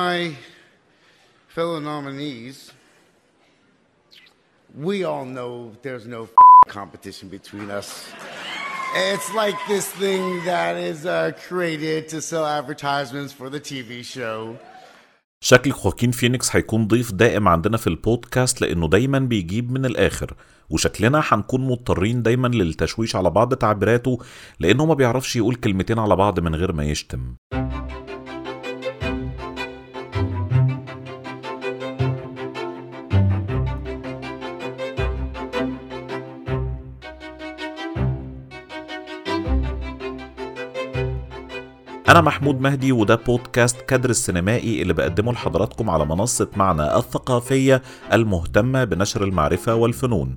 my fellow nominees, we all know there's no competition between us. It's like this thing that is uh, created to sell advertisements for the TV show. شكل خواكين فينيكس هيكون ضيف دائم عندنا في البودكاست لأنه دايما بيجيب من الآخر وشكلنا هنكون مضطرين دايما للتشويش على بعض تعبيراته لأنه ما بيعرفش يقول كلمتين على بعض من غير ما يشتم أنا محمود مهدي وده بودكاست كادر السينمائي اللي بقدمه لحضراتكم على منصة معنى الثقافية المهتمة بنشر المعرفة والفنون.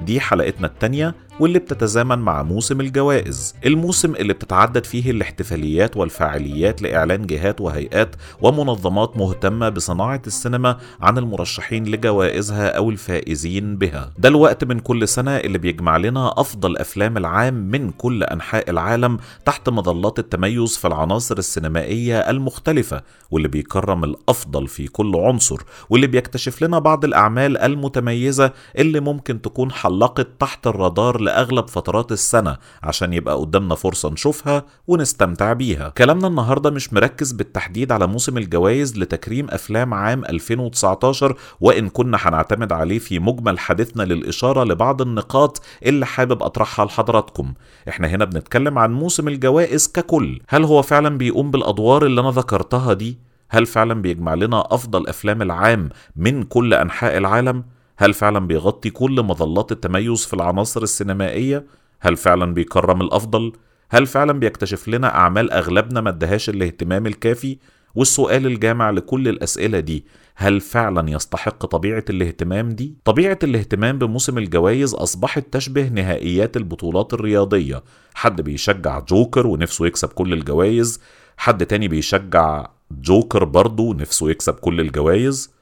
دي حلقتنا التانية. واللي بتتزامن مع موسم الجوائز. الموسم اللي بتتعدد فيه الاحتفاليات والفعاليات لإعلان جهات وهيئات ومنظمات مهتمة بصناعة السينما عن المرشحين لجوائزها أو الفائزين بها. ده الوقت من كل سنة اللي بيجمع لنا أفضل أفلام العام من كل أنحاء العالم تحت مظلات التميز في العناصر السينمائية المختلفة واللي بيكرم الأفضل في كل عنصر واللي بيكتشف لنا بعض الأعمال المتميزة اللي ممكن تكون حلقت تحت الرادار لأغلب فترات السنة عشان يبقى قدامنا فرصة نشوفها ونستمتع بيها كلامنا النهاردة مش مركز بالتحديد على موسم الجوائز لتكريم أفلام عام 2019 وإن كنا هنعتمد عليه في مجمل حديثنا للإشارة لبعض النقاط اللي حابب أطرحها لحضراتكم إحنا هنا بنتكلم عن موسم الجوائز ككل هل هو فعلا بيقوم بالأدوار اللي أنا ذكرتها دي؟ هل فعلا بيجمع لنا أفضل أفلام العام من كل أنحاء العالم؟ هل فعلا بيغطي كل مظلات التميز في العناصر السينمائية؟ هل فعلا بيكرم الأفضل؟ هل فعلا بيكتشف لنا أعمال أغلبنا ما ادهاش الاهتمام الكافي؟ والسؤال الجامع لكل الأسئلة دي هل فعلا يستحق طبيعة الاهتمام دي؟ طبيعة الاهتمام بموسم الجوائز أصبحت تشبه نهائيات البطولات الرياضية حد بيشجع جوكر ونفسه يكسب كل الجوائز حد تاني بيشجع جوكر برضه نفسه يكسب كل الجوائز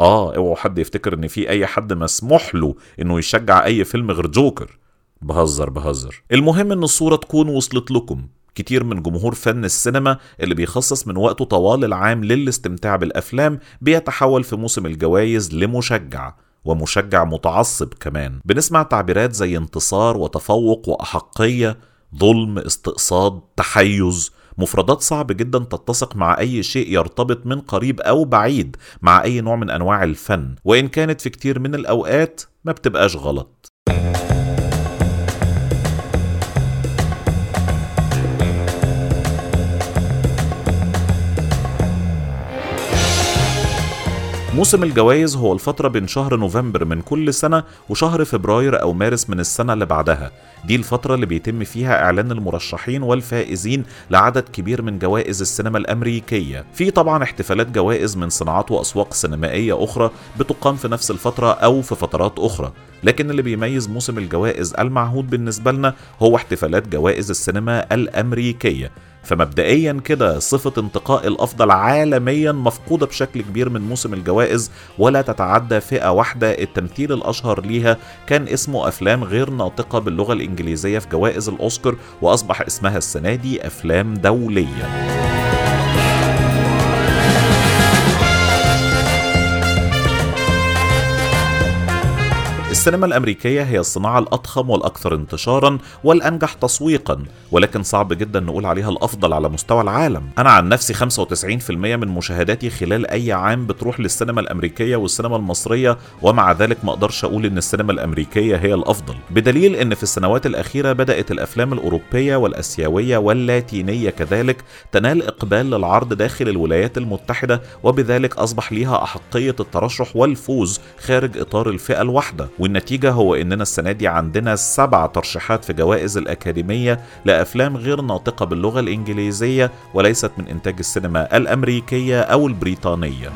آه اوعوا حد يفتكر إن في أي حد مسموح له إنه يشجع أي فيلم غير جوكر. بهزر بهزر. المهم إن الصورة تكون وصلت لكم. كتير من جمهور فن السينما اللي بيخصص من وقته طوال العام للاستمتاع بالأفلام بيتحول في موسم الجوائز لمشجع ومشجع متعصب كمان. بنسمع تعبيرات زي انتصار وتفوق وأحقية ظلم استقصاد تحيز. مفردات صعب جدا تتسق مع أي شيء يرتبط من قريب أو بعيد مع أي نوع من أنواع الفن وإن كانت في كتير من الأوقات ما بتبقاش غلط. موسم الجوائز هو الفترة بين شهر نوفمبر من كل سنة وشهر فبراير أو مارس من السنة اللي بعدها. دي الفترة اللي بيتم فيها إعلان المرشحين والفائزين لعدد كبير من جوائز السينما الأمريكية. في طبعا احتفالات جوائز من صناعات وأسواق سينمائية أخرى بتقام في نفس الفترة أو في فترات أخرى. لكن اللي بيميز موسم الجوائز المعهود بالنسبة لنا هو احتفالات جوائز السينما الأمريكية. فمبدئيا كده صفة انتقاء الأفضل عالميا مفقودة بشكل كبير من موسم الجوائز ولا تتعدى فئة واحدة. التمثيل الأشهر ليها كان اسمه أفلام غير ناطقة باللغة الإنجليزية في جوائز الأوسكار وأصبح اسمها السنة دي أفلام دولية. السينما الأمريكية هي الصناعة الأضخم والأكثر انتشارا والأنجح تسويقا ولكن صعب جدا نقول عليها الأفضل على مستوى العالم. أنا عن نفسي 95% من مشاهداتي خلال أي عام بتروح للسينما الأمريكية والسينما المصرية ومع ذلك ما أقدرش أقول إن السينما الأمريكية هي الأفضل. بدليل إن في السنوات الأخيرة بدأت الأفلام الأوروبية والأسيوية واللاتينية كذلك تنال إقبال للعرض داخل الولايات المتحدة وبذلك أصبح ليها أحقية الترشح والفوز خارج إطار الفئة الواحدة. والنتيجة هو إننا السنة دي عندنا سبع ترشيحات في جوائز الأكاديمية لأفلام غير ناطقة باللغة الإنجليزية وليست من إنتاج السينما الأمريكية أو البريطانية.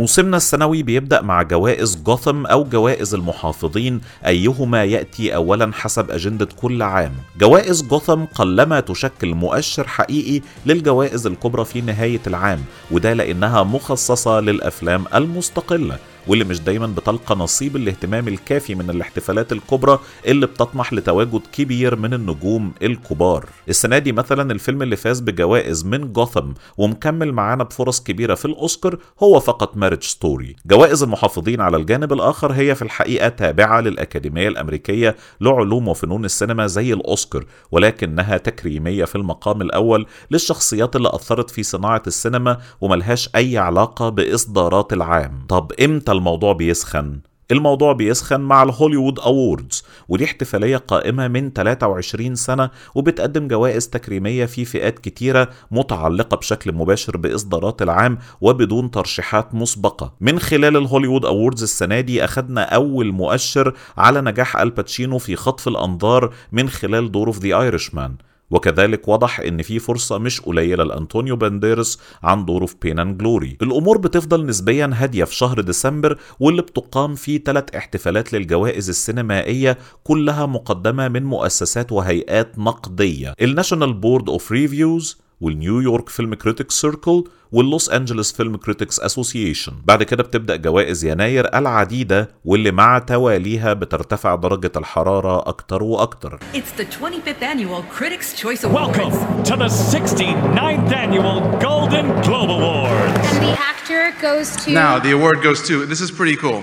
موسمنا السنوي بيبدأ مع جوائز جوثم أو جوائز المحافظين. أيهما يأتي أولا حسب أجندة كل عام. جوائز جوثم قلما تشكل مؤشر حقيقي للجوائز الكبرى في نهاية العام وده لأنها مخصصة للأفلام المستقلة. واللي مش دايما بتلقى نصيب الاهتمام الكافي من الاحتفالات الكبرى اللي بتطمح لتواجد كبير من النجوم الكبار. السنة دي مثلا الفيلم اللي فاز بجوائز من جوثم ومكمل معانا بفرص كبيرة في الأوسكار هو فقط Marriage Story جوائز المحافظين على الجانب الآخر هي في الحقيقة تابعة للأكاديمية الأمريكية لعلوم وفنون السينما زي الأوسكار ولكنها تكريمية في المقام الأول للشخصيات اللي أثرت في صناعة السينما وملهاش أي علاقة بإصدارات العام. طب إمتى الموضوع بيسخن؟ الموضوع بيسخن مع ال Hollywood Awards ودي احتفالية قائمة من 23 سنة وبتقدم جوائز تكريمية في فئات كتيرة متعلقة بشكل مباشر بإصدارات العام وبدون ترشيحات مسبقة من خلال ال Hollywood Awards السنة دي أخدنا أول مؤشر على نجاح آل باتشينو في خطف الأنظار من خلال دوره في The Irishman وكذلك وضح إن في فرصة مش قليلة لأنطونيو بانديرس عن دوره في Pain and Glory. الأمور بتفضل نسبيا هادية في شهر ديسمبر واللي بتقام فيه ثلاث احتفالات للجوائز السينمائية كلها مقدمة من مؤسسات وهيئات نقدية. ال National Board of Reviews وال New York Film Critics Circle وال Los Angeles Film Critics Association بعد كده بتبدا جوائز يناير العديده واللي مع تواليها بترتفع درجه الحراره أكتر وأكتر It's the 25th annual Critics' Choice Awards. Welcome to the 69th annual Golden Globe Awards. And the actor goes to. Now, the award goes to, this is pretty cool.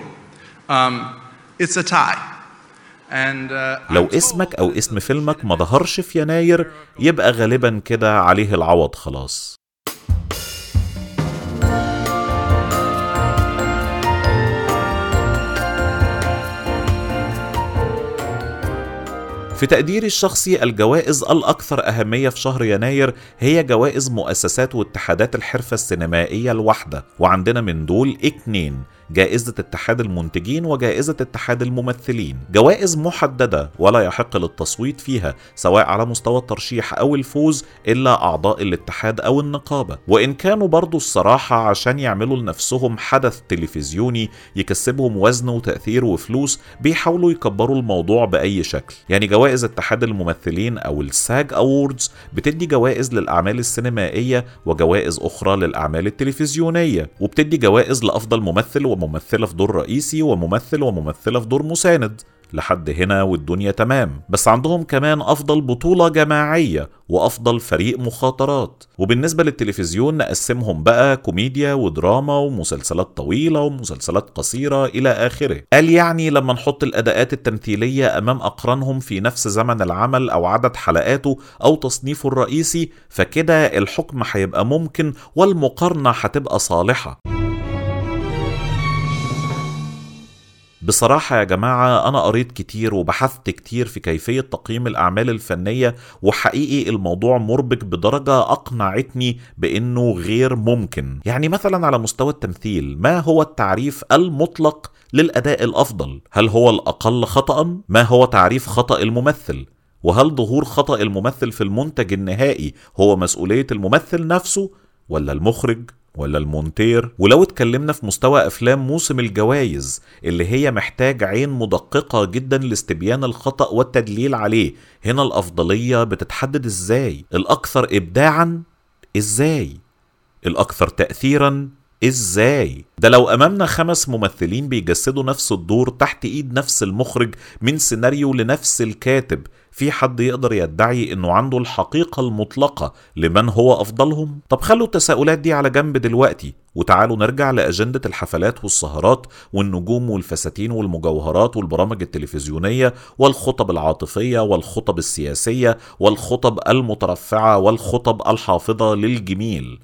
Um, it's a tie. Uh, لو اسمك أو اسم فيلمك ما ظهرش في يناير يبقى غالبا كده عليه العوض خلاص. في تقديري الشخصي الجوائز الأكثر أهمية في شهر يناير هي جوائز مؤسسات واتحادات الحرفة السينمائية الواحدة وعندنا من دول اتنين. جائزة اتحاد المنتجين وجائزة اتحاد الممثلين. جوائز محددة ولا يحق للتصويت فيها سواء على مستوى الترشيح أو الفوز إلا أعضاء الاتحاد أو النقابة. وإن كانوا برضو الصراحة عشان يعملوا لنفسهم حدث تلفزيوني يكسبهم وزن وتأثير وفلوس بيحاولوا يكبروا الموضوع بأي شكل. يعني جوائز اتحاد الممثلين أو الساج أووردز بتدي جوائز للأعمال السينمائية وجوائز أخرى للأعمال التلفزيونية وبتدي جوائز لأفضل ممثل وممثلة في دور رئيسي وممثل وممثلة في دور مساند. لحد هنا والدنيا تمام. بس عندهم كمان أفضل بطولة جماعية وأفضل فريق مخاطرات. وبالنسبة للتلفزيون نقسمهم بقى كوميديا ودراما ومسلسلات طويلة ومسلسلات قصيرة إلى آخره. قال يعني لما نحط الأداءات التمثيلية أمام أقرانهم في نفس زمن العمل أو عدد حلقاته أو تصنيفه الرئيسي فكده الحكم هيبقى ممكن والمقارنة هتبقى صالحة. بصراحة يا جماعة أنا قريت كتير وبحثت كتير في كيفية تقييم الأعمال الفنية وحقيقي الموضوع مربك بدرجة أقنعتني بأنه غير ممكن يعني مثلا على مستوى التمثيل ما هو التعريف المطلق للأداء الأفضل؟ هل هو الأقل خطأ؟ ما هو تعريف خطأ الممثل؟ وهل ظهور خطأ الممثل في المنتج النهائي هو مسؤولية الممثل نفسه ولا المخرج ولا المونتير؟ ولو اتكلمنا في مستوى أفلام موسم الجوائز اللي هي محتاج عين مدققة جدا لاستبيان الخطأ والتدليل عليه هنا الأفضلية بتتحدد إزاي؟ الأكثر ابداعا إزاي؟ الأكثر تأثيرا إزاي؟ ده لو أمامنا خمس ممثلين بيجسدوا نفس الدور تحت إيد نفس المخرج من سيناريو لنفس الكاتب في حد يقدر يدعي إنه عنده الحقيقة المطلقة لمن هو أفضلهم؟ طب خلوا التساؤلات دي على جنب دلوقتي وتعالوا نرجع لأجندة الحفلات والسهرات والنجوم والفساتين والمجوهرات والبرامج التلفزيونية والخطب العاطفية والخطب السياسية والخطب المترفعة والخطب الحافظة للجميل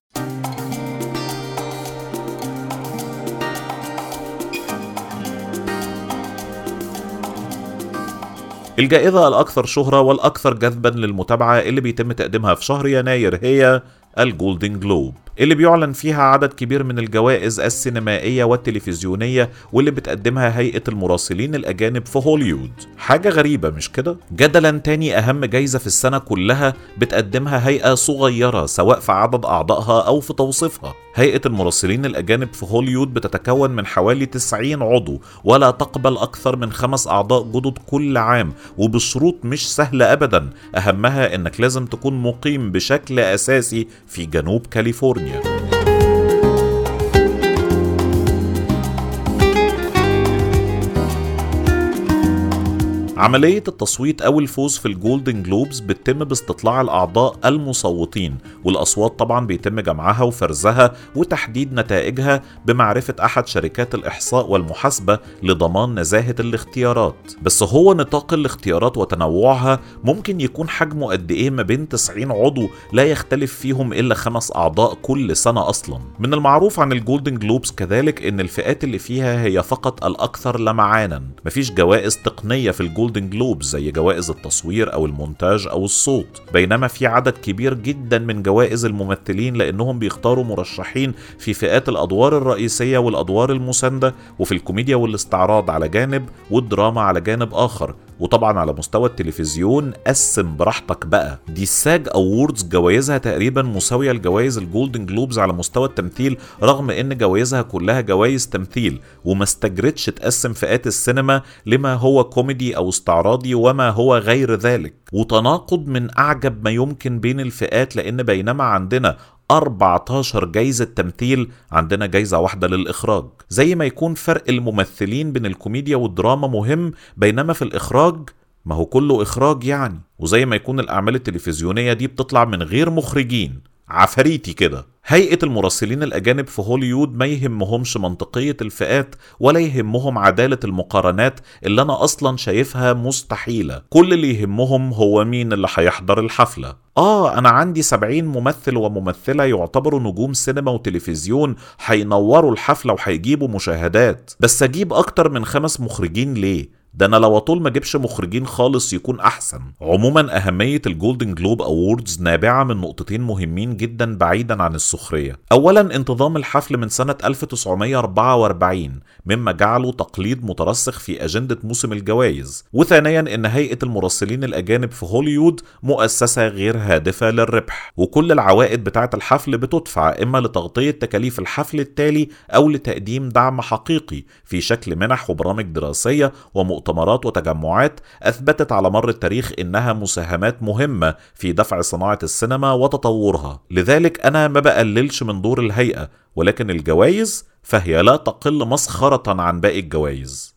الجائزة الأكثر شهرة والأكثر جذبا للمتابعة اللي بيتم تقديمها في شهر يناير هي الجولدن جلوب. اللي بيعلن فيها عدد كبير من الجوائز السينمائية والتلفزيونية واللي بتقدمها هيئة المراسلين الأجانب في هوليوود حاجة غريبة مش كده؟ جدلا تاني أهم جايزة في السنة كلها بتقدمها هيئة صغيرة سواء في عدد أعضائها أو في توصيفها. هيئة المراسلين الأجانب في هوليوود بتتكون من حوالي 90 عضو ولا تقبل أكثر من خمس أعضاء جدد كل عام وبشروط مش سهلة أبدا. أهمها إنك لازم تكون مقيم بشكل أساسي في جنوب كاليفورنيا. عملية التصويت أو الفوز في ال Golden Globes بتتم باستطلاع الأعضاء المصوتين والأصوات طبعا بيتم جمعها وفرزها وتحديد نتائجها بمعرفة أحد شركات الإحصاء والمحاسبة لضمان نزاهة الاختيارات. بس هو نطاق الاختيارات وتنوعها ممكن يكون حجمه قد إيه ما بين 90 عضو لا يختلف فيهم إلا خمس أعضاء كل سنة أصلا. من المعروف عن ال Golden Globes كذلك إن الفئات اللي فيها هي فقط الأكثر لمعانا. مفيش جوائز تقنية في ال Golden ال Golden Globe زي جوائز التصوير أو المونتاج أو الصوت بينما في عدد كبير جدا من جوائز الممثلين لأنهم بيختاروا مرشحين في فئات الأدوار الرئيسية والأدوار المساندة وفي الكوميديا والاستعراض على جانب والدراما على جانب آخر. وطبعا على مستوى التلفزيون قسم براحتك بقى. دي ال SAG Awards جوائزها تقريبا مساوية لجوائز ال Golden Globes على مستوى التمثيل رغم إن جوائزها كلها جوائز تمثيل وما استجرتش تقسم فئات السينما لما هو كوميدي أو استعراضي وما هو غير ذلك. وتناقض من أعجب ما يمكن بين الفئات لأن بينما عندنا 14 جايزة تمثيل عندنا جايزة واحدة للإخراج. زي ما يكون فرق الممثلين بين الكوميديا والدراما مهم بينما في الإخراج ما هو كله إخراج يعني. وزي ما يكون الأعمال التلفزيونية دي بتطلع من غير مخرجين. عفاريتي كده. هيئة المراسلين الأجانب في هوليوود ما يهمهمش منطقية الفئات ولا يهمهم عدالة المقارنات اللي أنا أصلا شايفها مستحيلة. كل اللي يهمهم هو مين اللي هيحضر الحفلة. آه أنا عندي سبعين ممثل وممثلة يعتبروا نجوم سينما وتلفزيون هينوروا الحفلة وهيجيبوا مشاهدات. بس أجيب أكتر من خمس مخرجين ليه؟ ده أنا لو أطول ما أجيبش مخرجين خالص يكون أحسن. عموما أهمية ال Golden Globe Awards نابعة من نقطتين مهمين جدا بعيدا عن السخرية. اولا انتظام الحفل من سنة 1944 مما جعله تقليد مترسخ في أجندة موسم الجوائز. وثانيا إن هيئة المراسلين الأجانب في هوليوود مؤسسة غير هادفة للربح. وكل العوائد بتاعة الحفل بتدفع إما لتغطية تكاليف الحفل التالي أو لتقديم دعم حقيقي في شكل منح وبرامج دراسية ومؤتمرات وتجمعات أثبتت على مر التاريخ إنها مساهمات مهمة في دفع صناعة السينما وتطورها. لذلك أنا ما بقللش من دور الهيئة ولكن الجوائز فهي لا تقل مسخرة عن باقي الجوائز.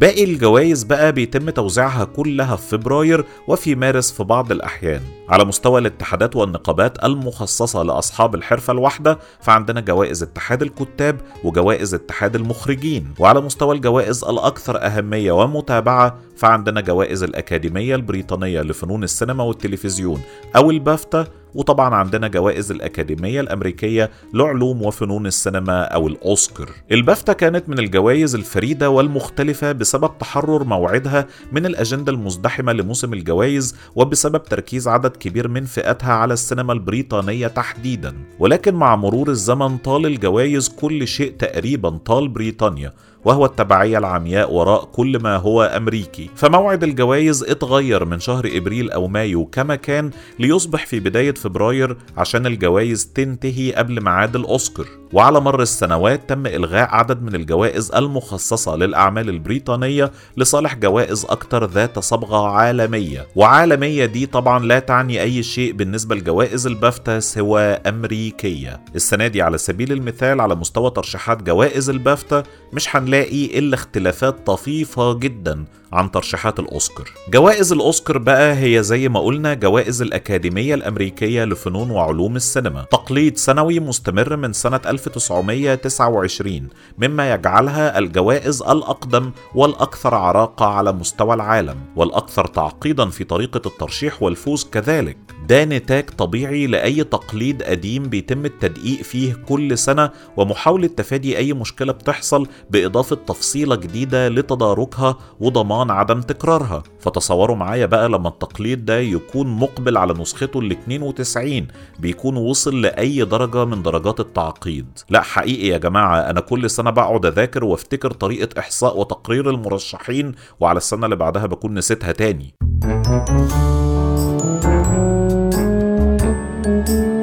باقي الجوائز بقى بيتم توزيعها كلها في فبراير وفي مارس في بعض الأحيان. على مستوى الاتحادات والنقابات المخصصة لأصحاب الحرفة الواحدة فعندنا جوائز اتحاد الكتاب وجوائز اتحاد المخرجين. وعلى مستوى الجوائز الأكثر أهمية ومتابعة فعندنا جوائز الأكاديمية البريطانية لفنون السينما والتلفزيون أو البافتا وطبعا عندنا جوائز الأكاديمية الأمريكية لعلوم وفنون السينما أو الأوسكار. البافتا كانت من الجوائز الفريدة والمختلفة بسبب تحرر موعدها من الأجندة المزدحمة لموسم الجوائز وبسبب تركيز عدد كبير من فئاتها على السينما البريطانية تحديدا. ولكن مع مرور الزمن طال الجوائز كل شيء تقريبا طال بريطانيا. وهو التبعية العمياء وراء كل ما هو أمريكي. فموعد الجوائز اتغير من شهر إبريل أو مايو كما كان ليصبح في بداية فبراير عشان الجوائز تنتهي قبل ميعاد الأوسكار. وعلى مر السنوات تم إلغاء عدد من الجوائز المخصصة للأعمال البريطانية لصالح جوائز أكثر ذات صبغة عالمية. وعالمية دي طبعا لا تعني أي شيء بالنسبة لجوائز البافتا سوى أمريكية. السنة دي على سبيل المثال على مستوى ترشيحات جوائز البافتا مش هنلاقي إلا اختلافات طفيفة جدا عن ترشيحات الأوسكار. جوائز الأوسكار بقى هي زي ما قلنا جوائز الأكاديمية الأمريكية لفنون وعلوم السينما. تقليد سنوي مستمر من سنة 1929 مما يجعلها الجوائز الأقدم والأكثر عراقة على مستوى العالم والأكثر تعقيدا في طريقة الترشيح والفوز كذلك. ده نتاج طبيعي لأي تقليد قديم بيتم التدقيق فيه كل سنة ومحاولة تفادي أي مشكلة بتحصل بإضافة تفصيلة جديدة لتداركها وضمان عدم تكرارها. فتصوروا معايا بقى لما التقليد ده يكون مقبل على نسخته ال 92 بيكون وصل لأي درجة من درجات التعقيد. لا حقيقي يا جماعة أنا كل سنة بقعد أذاكر وأفتكر طريقة إحصاء وتقرير المرشحين وعلى السنة اللي بعدها بكون نسيتها تاني. thank you.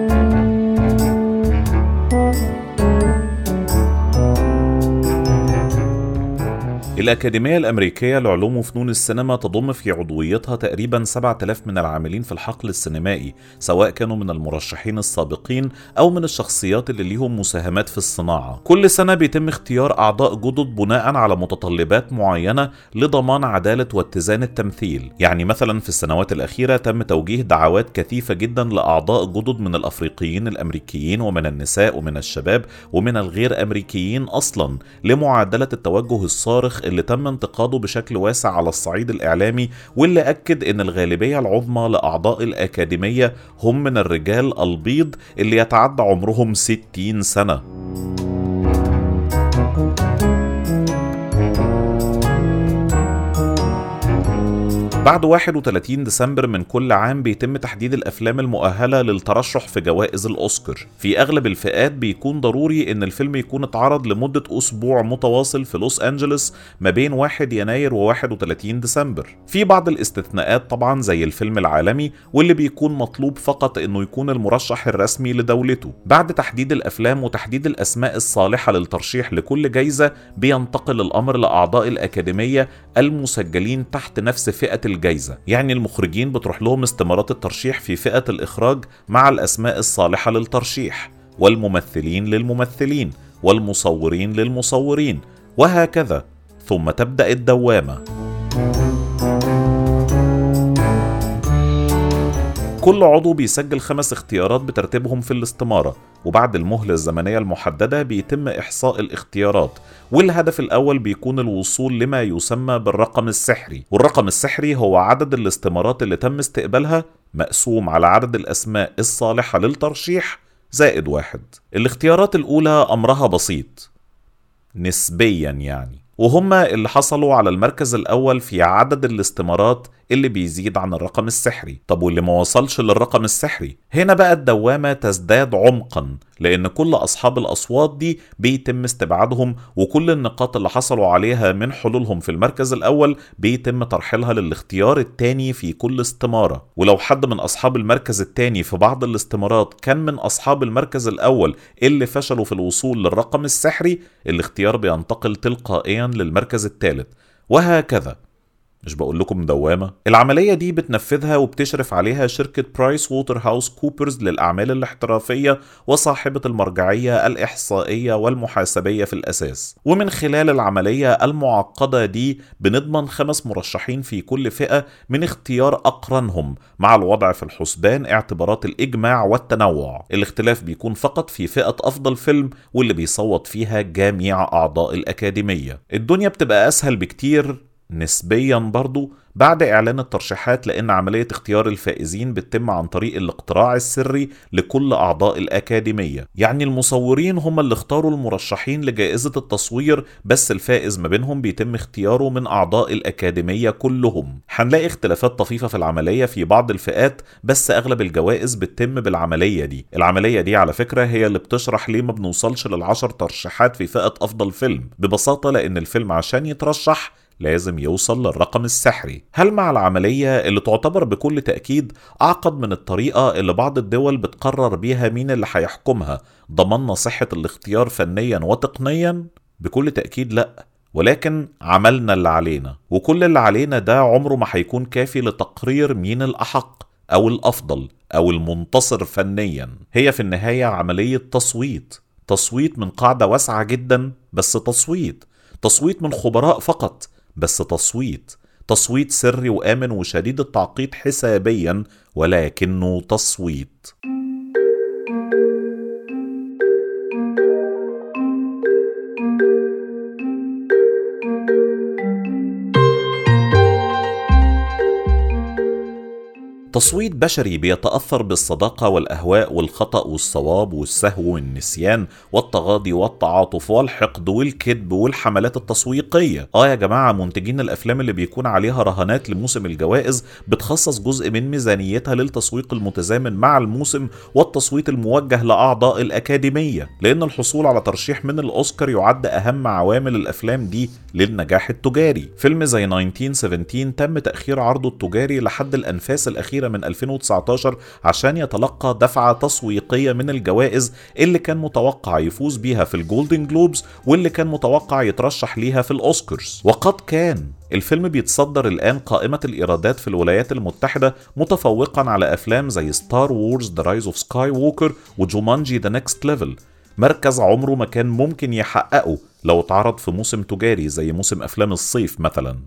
الأكاديمية الأمريكية لعلوم وفنون السينما تضم في عضويتها تقريبا 7000 من العاملين في الحقل السينمائي سواء كانوا من المرشحين السابقين أو من الشخصيات اللي ليهم مساهمات في الصناعة. كل سنة بيتم اختيار أعضاء جدد بناء على متطلبات معينة لضمان عدالة واتزان التمثيل. يعني مثلا في السنوات الأخيرة تم توجيه دعوات كثيفة جدا لأعضاء جدد من الأفريقيين الأمريكيين ومن النساء ومن الشباب ومن الغير أمريكيين أصلا لمعادلة التوجه الصارخ اللي تم انتقاده بشكل واسع على الصعيد الإعلامي واللي أكد أن الغالبية العظمى لأعضاء الأكاديمية هم من الرجال البيض اللي يتعدى عمرهم 60 سنة. بعد 31 ديسمبر من كل عام بيتم تحديد الأفلام المؤهلة للترشح في جوائز الأوسكار. في أغلب الفئات بيكون ضروري إن الفيلم يكون اتعرض لمدة أسبوع متواصل في لوس أنجلوس ما بين 1 يناير و31 ديسمبر. في بعض الاستثناءات طبعا زي الفيلم العالمي واللي بيكون مطلوب فقط إنه يكون المرشح الرسمي لدولته. بعد تحديد الأفلام وتحديد الأسماء الصالحة للترشيح لكل جايزة بينتقل الأمر لأعضاء الأكاديمية المسجلين تحت نفس فئة الجايزة. يعني المخرجين بتروح لهم استمارات الترشيح في فئة الإخراج مع الأسماء الصالحة للترشيح والممثلين للممثلين والمصورين للمصورين وهكذا. ثم تبدأ الدوامة. كل عضو بيسجل خمس اختيارات بترتيبهم في الاستمارة وبعد المهلة الزمنية المحددة بيتم إحصاء الاختيارات والهدف الأول بيكون الوصول لما يسمى بالرقم السحري والرقم السحري هو عدد الاستمارات اللي تم استقبالها مقسوم على عدد الأسماء الصالحة للترشيح زائد واحد. الاختيارات الأولى أمرها بسيط. نسبيا يعني. وهما اللي حصلوا على المركز الأول في عدد الاستمارات اللي بيزيد عن الرقم السحري. طب واللي ما وصلش للرقم السحري؟ هنا بقى الدوامة تزداد عمقا لأن كل أصحاب الأصوات دي بيتم استبعادهم وكل النقاط اللي حصلوا عليها من حلولهم في المركز الأول بيتم ترحيلها للاختيار التاني في كل استمارة. ولو حد من أصحاب المركز التاني في بعض الاستمارات كان من أصحاب المركز الأول اللي فشلوا في الوصول للرقم السحري الاختيار بينتقل تلقائيا للمركز الثالث وهكذا. مش بقول لكم دوامة. العملية دي بتنفذها وبتشرف عليها شركة برايس ووتر هاوس كوبرز للأعمال الاحترافية وصاحبة المرجعية الإحصائية والمحاسبية في الأساس. ومن خلال العملية المعقدة دي بنضمن خمس مرشحين في كل فئة من اختيار أقرانهم مع الوضع في الحسبان اعتبارات الإجماع والتنوع. الاختلاف بيكون فقط في فئة أفضل فيلم واللي بيصوت فيها جميع أعضاء الأكاديمية. الدنيا بتبقى أسهل بكتير نسبيا برضو بعد إعلان الترشيحات لأن عملية اختيار الفائزين بتتم عن طريق الاقتراع السري لكل أعضاء الأكاديمية. يعني المصورين هم اللي اختاروا المرشحين لجائزة التصوير بس الفائز ما بينهم بيتم اختياره من أعضاء الأكاديمية كلهم. هنلاقي اختلافات طفيفة في العملية في بعض الفئات بس أغلب الجوائز بتتم بالعملية دي. العملية دي على فكرة هي اللي بتشرح ليه ما بنوصلش للعشر ترشيحات في فئة أفضل فيلم. ببساطة لأن الفيلم عشان يترشح لازم يوصل للرقم السحري. هل مع العملية اللي تعتبر بكل تأكيد أعقد من الطريقة اللي بعض الدول بتقرر بيها مين اللي هيحكمها؟ ضمننا صحة الاختيار فنيا وتقنيا؟ بكل تأكيد لأ. ولكن عملنا اللي علينا. وكل اللي علينا ده عمره ما هيكون كافي لتقرير مين الأحق أو الأفضل أو المنتصر فنيا. هي في النهاية عملية تصويت. تصويت من قاعدة واسعة جدا بس تصويت. تصويت من خبراء فقط. بس تصويت تصويت سري وآمن وشديد التعقيد حسابيا ولكنه تصويت. تصويت بشري بيتأثر بالصداقة والأهواء والخطأ والصواب والسهو والنسيان والتغاضي والتعاطف والحقد والكذب والحملات التسويقية. آه يا جماعة منتجين الأفلام اللي بيكون عليها رهانات لموسم الجوائز بتخصص جزء من ميزانيتها للتسويق المتزامن مع الموسم والتصويت الموجه لأعضاء الأكاديمية لأن الحصول على ترشيح من الأوسكار يعد أهم عوامل الأفلام دي للنجاح التجاري. فيلم زي 1917 تم تأخير عرضه التجاري لحد الأنفاس الأخيرة من 2019 عشان يتلقى دفعة تسويقية من الجوائز اللي كان متوقع يفوز بيها في ال Golden Globes واللي كان متوقع يترشح ليها في الأوسكارز. وقد كان الفيلم بيتصدر الآن قائمة الإيرادات في الولايات المتحدة متفوقا على أفلام زي Star Wars The Rise of Skywalker و Jumanji The Next Level مركز عمره ما كان ممكن يحققه لو اتعرض في موسم تجاري زي موسم أفلام الصيف مثلاً.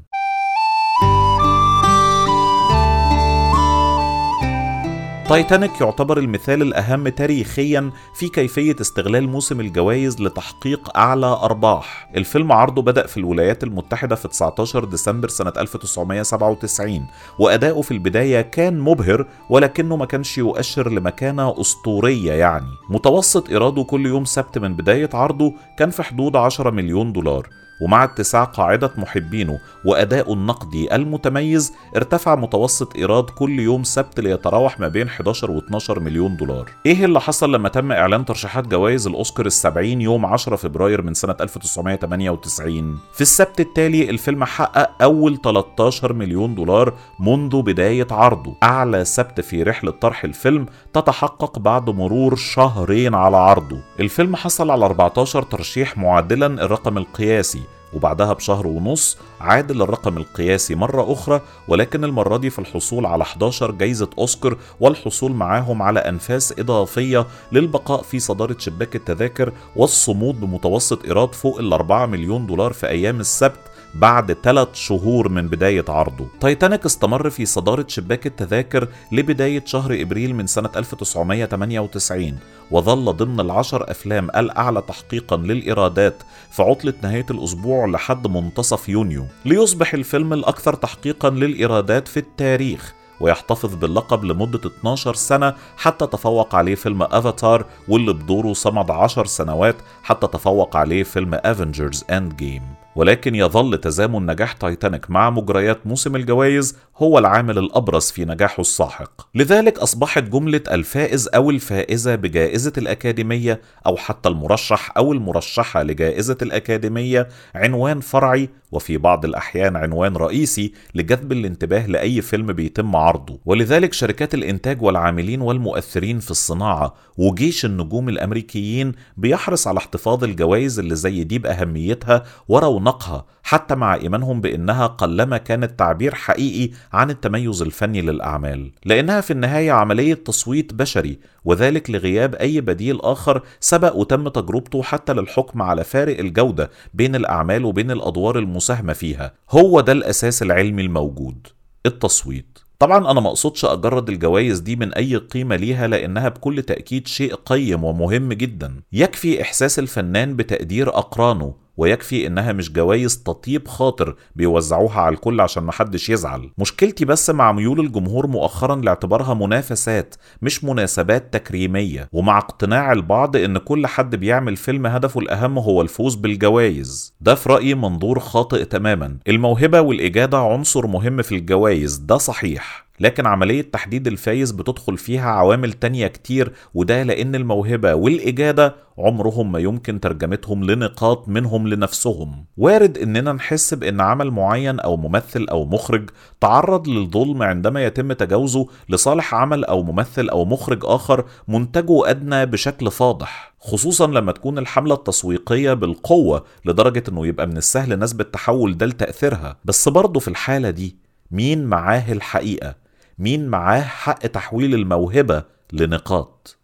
تايتانيك يعتبر المثال الأهم تاريخيا في كيفية استغلال موسم الجوائز لتحقيق أعلى أرباح. الفيلم عرضه بدأ في الولايات المتحدة في 19 ديسمبر سنة 1997 وأداؤه في البداية كان مبهر ولكنه ما كانش يؤشر لمكانة أسطورية يعني. متوسط إيراده كل يوم سبت من بداية عرضه كان في حدود 10 مليون دولار. ومع اتساع قاعدة محبينه وأداؤه النقدي المتميز ارتفع متوسط إيراد كل يوم سبت ليتراوح ما بين 11 و 12 مليون دولار. إيه اللي حصل لما تم إعلان ترشيحات جوائز الأوسكار السبعين يوم 10 فبراير من سنة 1998 في السبت التالي الفيلم حقق أول 13 مليون دولار منذ بداية عرضه. أعلى سبت في رحلة طرح الفيلم تتحقق بعد مرور شهرين على عرضه. الفيلم حصل على 14 ترشيح معادلا الرقم القياسي. وبعدها بشهر ونص عاد للرقم القياسي مرة أخرى ولكن المرة دي في الحصول على 11 جايزة أوسكار والحصول معاهم على أنفاس إضافية للبقاء في صدارة شباك التذاكر والصمود بمتوسط إيراد فوق ال 4 مليون دولار في أيام السبت. بعد ثلاث شهور من بداية عرضه. تايتانيك استمر في صدارة شباك التذاكر لبداية شهر إبريل من سنة 1998 وظل ضمن العشر أفلام الأعلى تحقيقا للإيرادات في عطلة نهاية الأسبوع لحد منتصف يونيو. ليصبح الفيلم الأكثر تحقيقا للإيرادات في التاريخ ويحتفظ باللقب لمدة 12 سنة حتى تفوق عليه فيلم أفاتار واللي بدوره صمد 10 سنوات حتى تفوق عليه فيلم Avengers Endgame ولكن يظل تزامن نجاح تايتانيك مع مجريات موسم الجوائز هو العامل الأبرز في نجاحه الساحق. لذلك أصبحت جملة الفائز أو الفائزة بجائزة الأكاديمية أو حتى المرشح أو المرشحة لجائزة الأكاديمية عنوان فرعي وفي بعض الأحيان عنوان رئيسي لجذب الانتباه لأي فيلم بيتم عرضه. ولذلك شركات الإنتاج والعاملين والمؤثرين في الصناعة وجيش النجوم الأمريكيين بيحرص على احتفاظ الجوائز اللي زي دي بأهميتها ورونقها. حتى مع إيمانهم بأنها قلما كانت تعبير حقيقي عن التميز الفني للأعمال لأنها في النهاية عملية تصويت بشري وذلك لغياب أي بديل آخر سبق وتم تجربته حتى للحكم على فارق الجودة بين الأعمال وبين الأدوار المساهمة فيها. هو ده الأساس العلمي الموجود التصويت. طبعا أنا ما أقصدش أجرد الجوائز دي من أي قيمة ليها لأنها بكل تأكيد شيء قيم ومهم جدا. يكفي إحساس الفنان بتقدير أقرانه ويكفي إنها مش جوائز تطيب خاطر بيوزعوها على الكل عشان محدش يزعل. مشكلتي بس مع ميول الجمهور مؤخرا لاعتبارها منافسات مش مناسبات تكريمية. ومع اقتناع البعض إن كل حد بيعمل فيلم هدفه الأهم هو الفوز بالجوائز ده في رأيي منظور خاطئ تماما. الموهبة والإجادة عنصر مهم في الجوائز ده صحيح. لكن عملية تحديد الفايز بتدخل فيها عوامل تانية كتير وده لأن الموهبة والإجادة عمرهم ما يمكن ترجمتهم لنقاط منهم لنفسهم. وارد إننا نحس بإن عمل معين أو ممثل أو مخرج تعرض للظلم عندما يتم تجاوزه لصالح عمل أو ممثل أو مخرج آخر منتجه أدنى بشكل فاضح خصوصا لما تكون الحملة التسويقية بالقوة لدرجة إنه يبقى من السهل نسبة التحول ده لتأثيرها. بس برضه في الحالة دي مين معاه الحقيقة؟ مين معاه حق تحويل الموهبة لنقاط.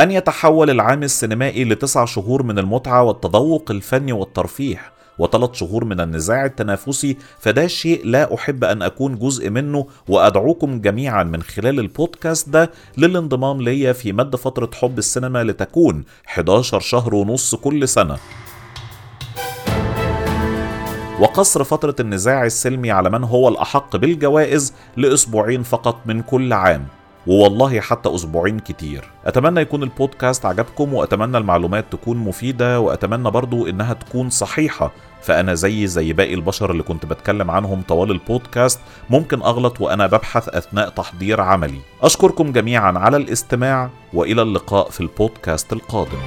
أن يتحول العام السينمائي لتسع شهور من المتعة والتذوق الفني والترفيه وثلاث شهور من النزاع التنافسي فده شيء لا أحب أن أكون جزء منه وأدعوكم جميعا من خلال البودكاست ده للانضمام ليا في مد فترة حب السينما لتكون 11 شهر ونص كل سنة. وقصر فترة النزاع السلمي على من هو الأحق بالجوائز لأسبوعين فقط من كل عام ووالله حتى أسبوعين كتير. أتمنى يكون البودكاست عجبكم وأتمنى المعلومات تكون مفيدة وأتمنى برضو إنها تكون صحيحة. فأنا زي زي باقي البشر اللي كنت بتكلم عنهم طوال البودكاست ممكن أغلط وأنا ببحث أثناء تحضير عملي. أشكركم جميعا على الاستماع وإلى اللقاء في البودكاست القادم.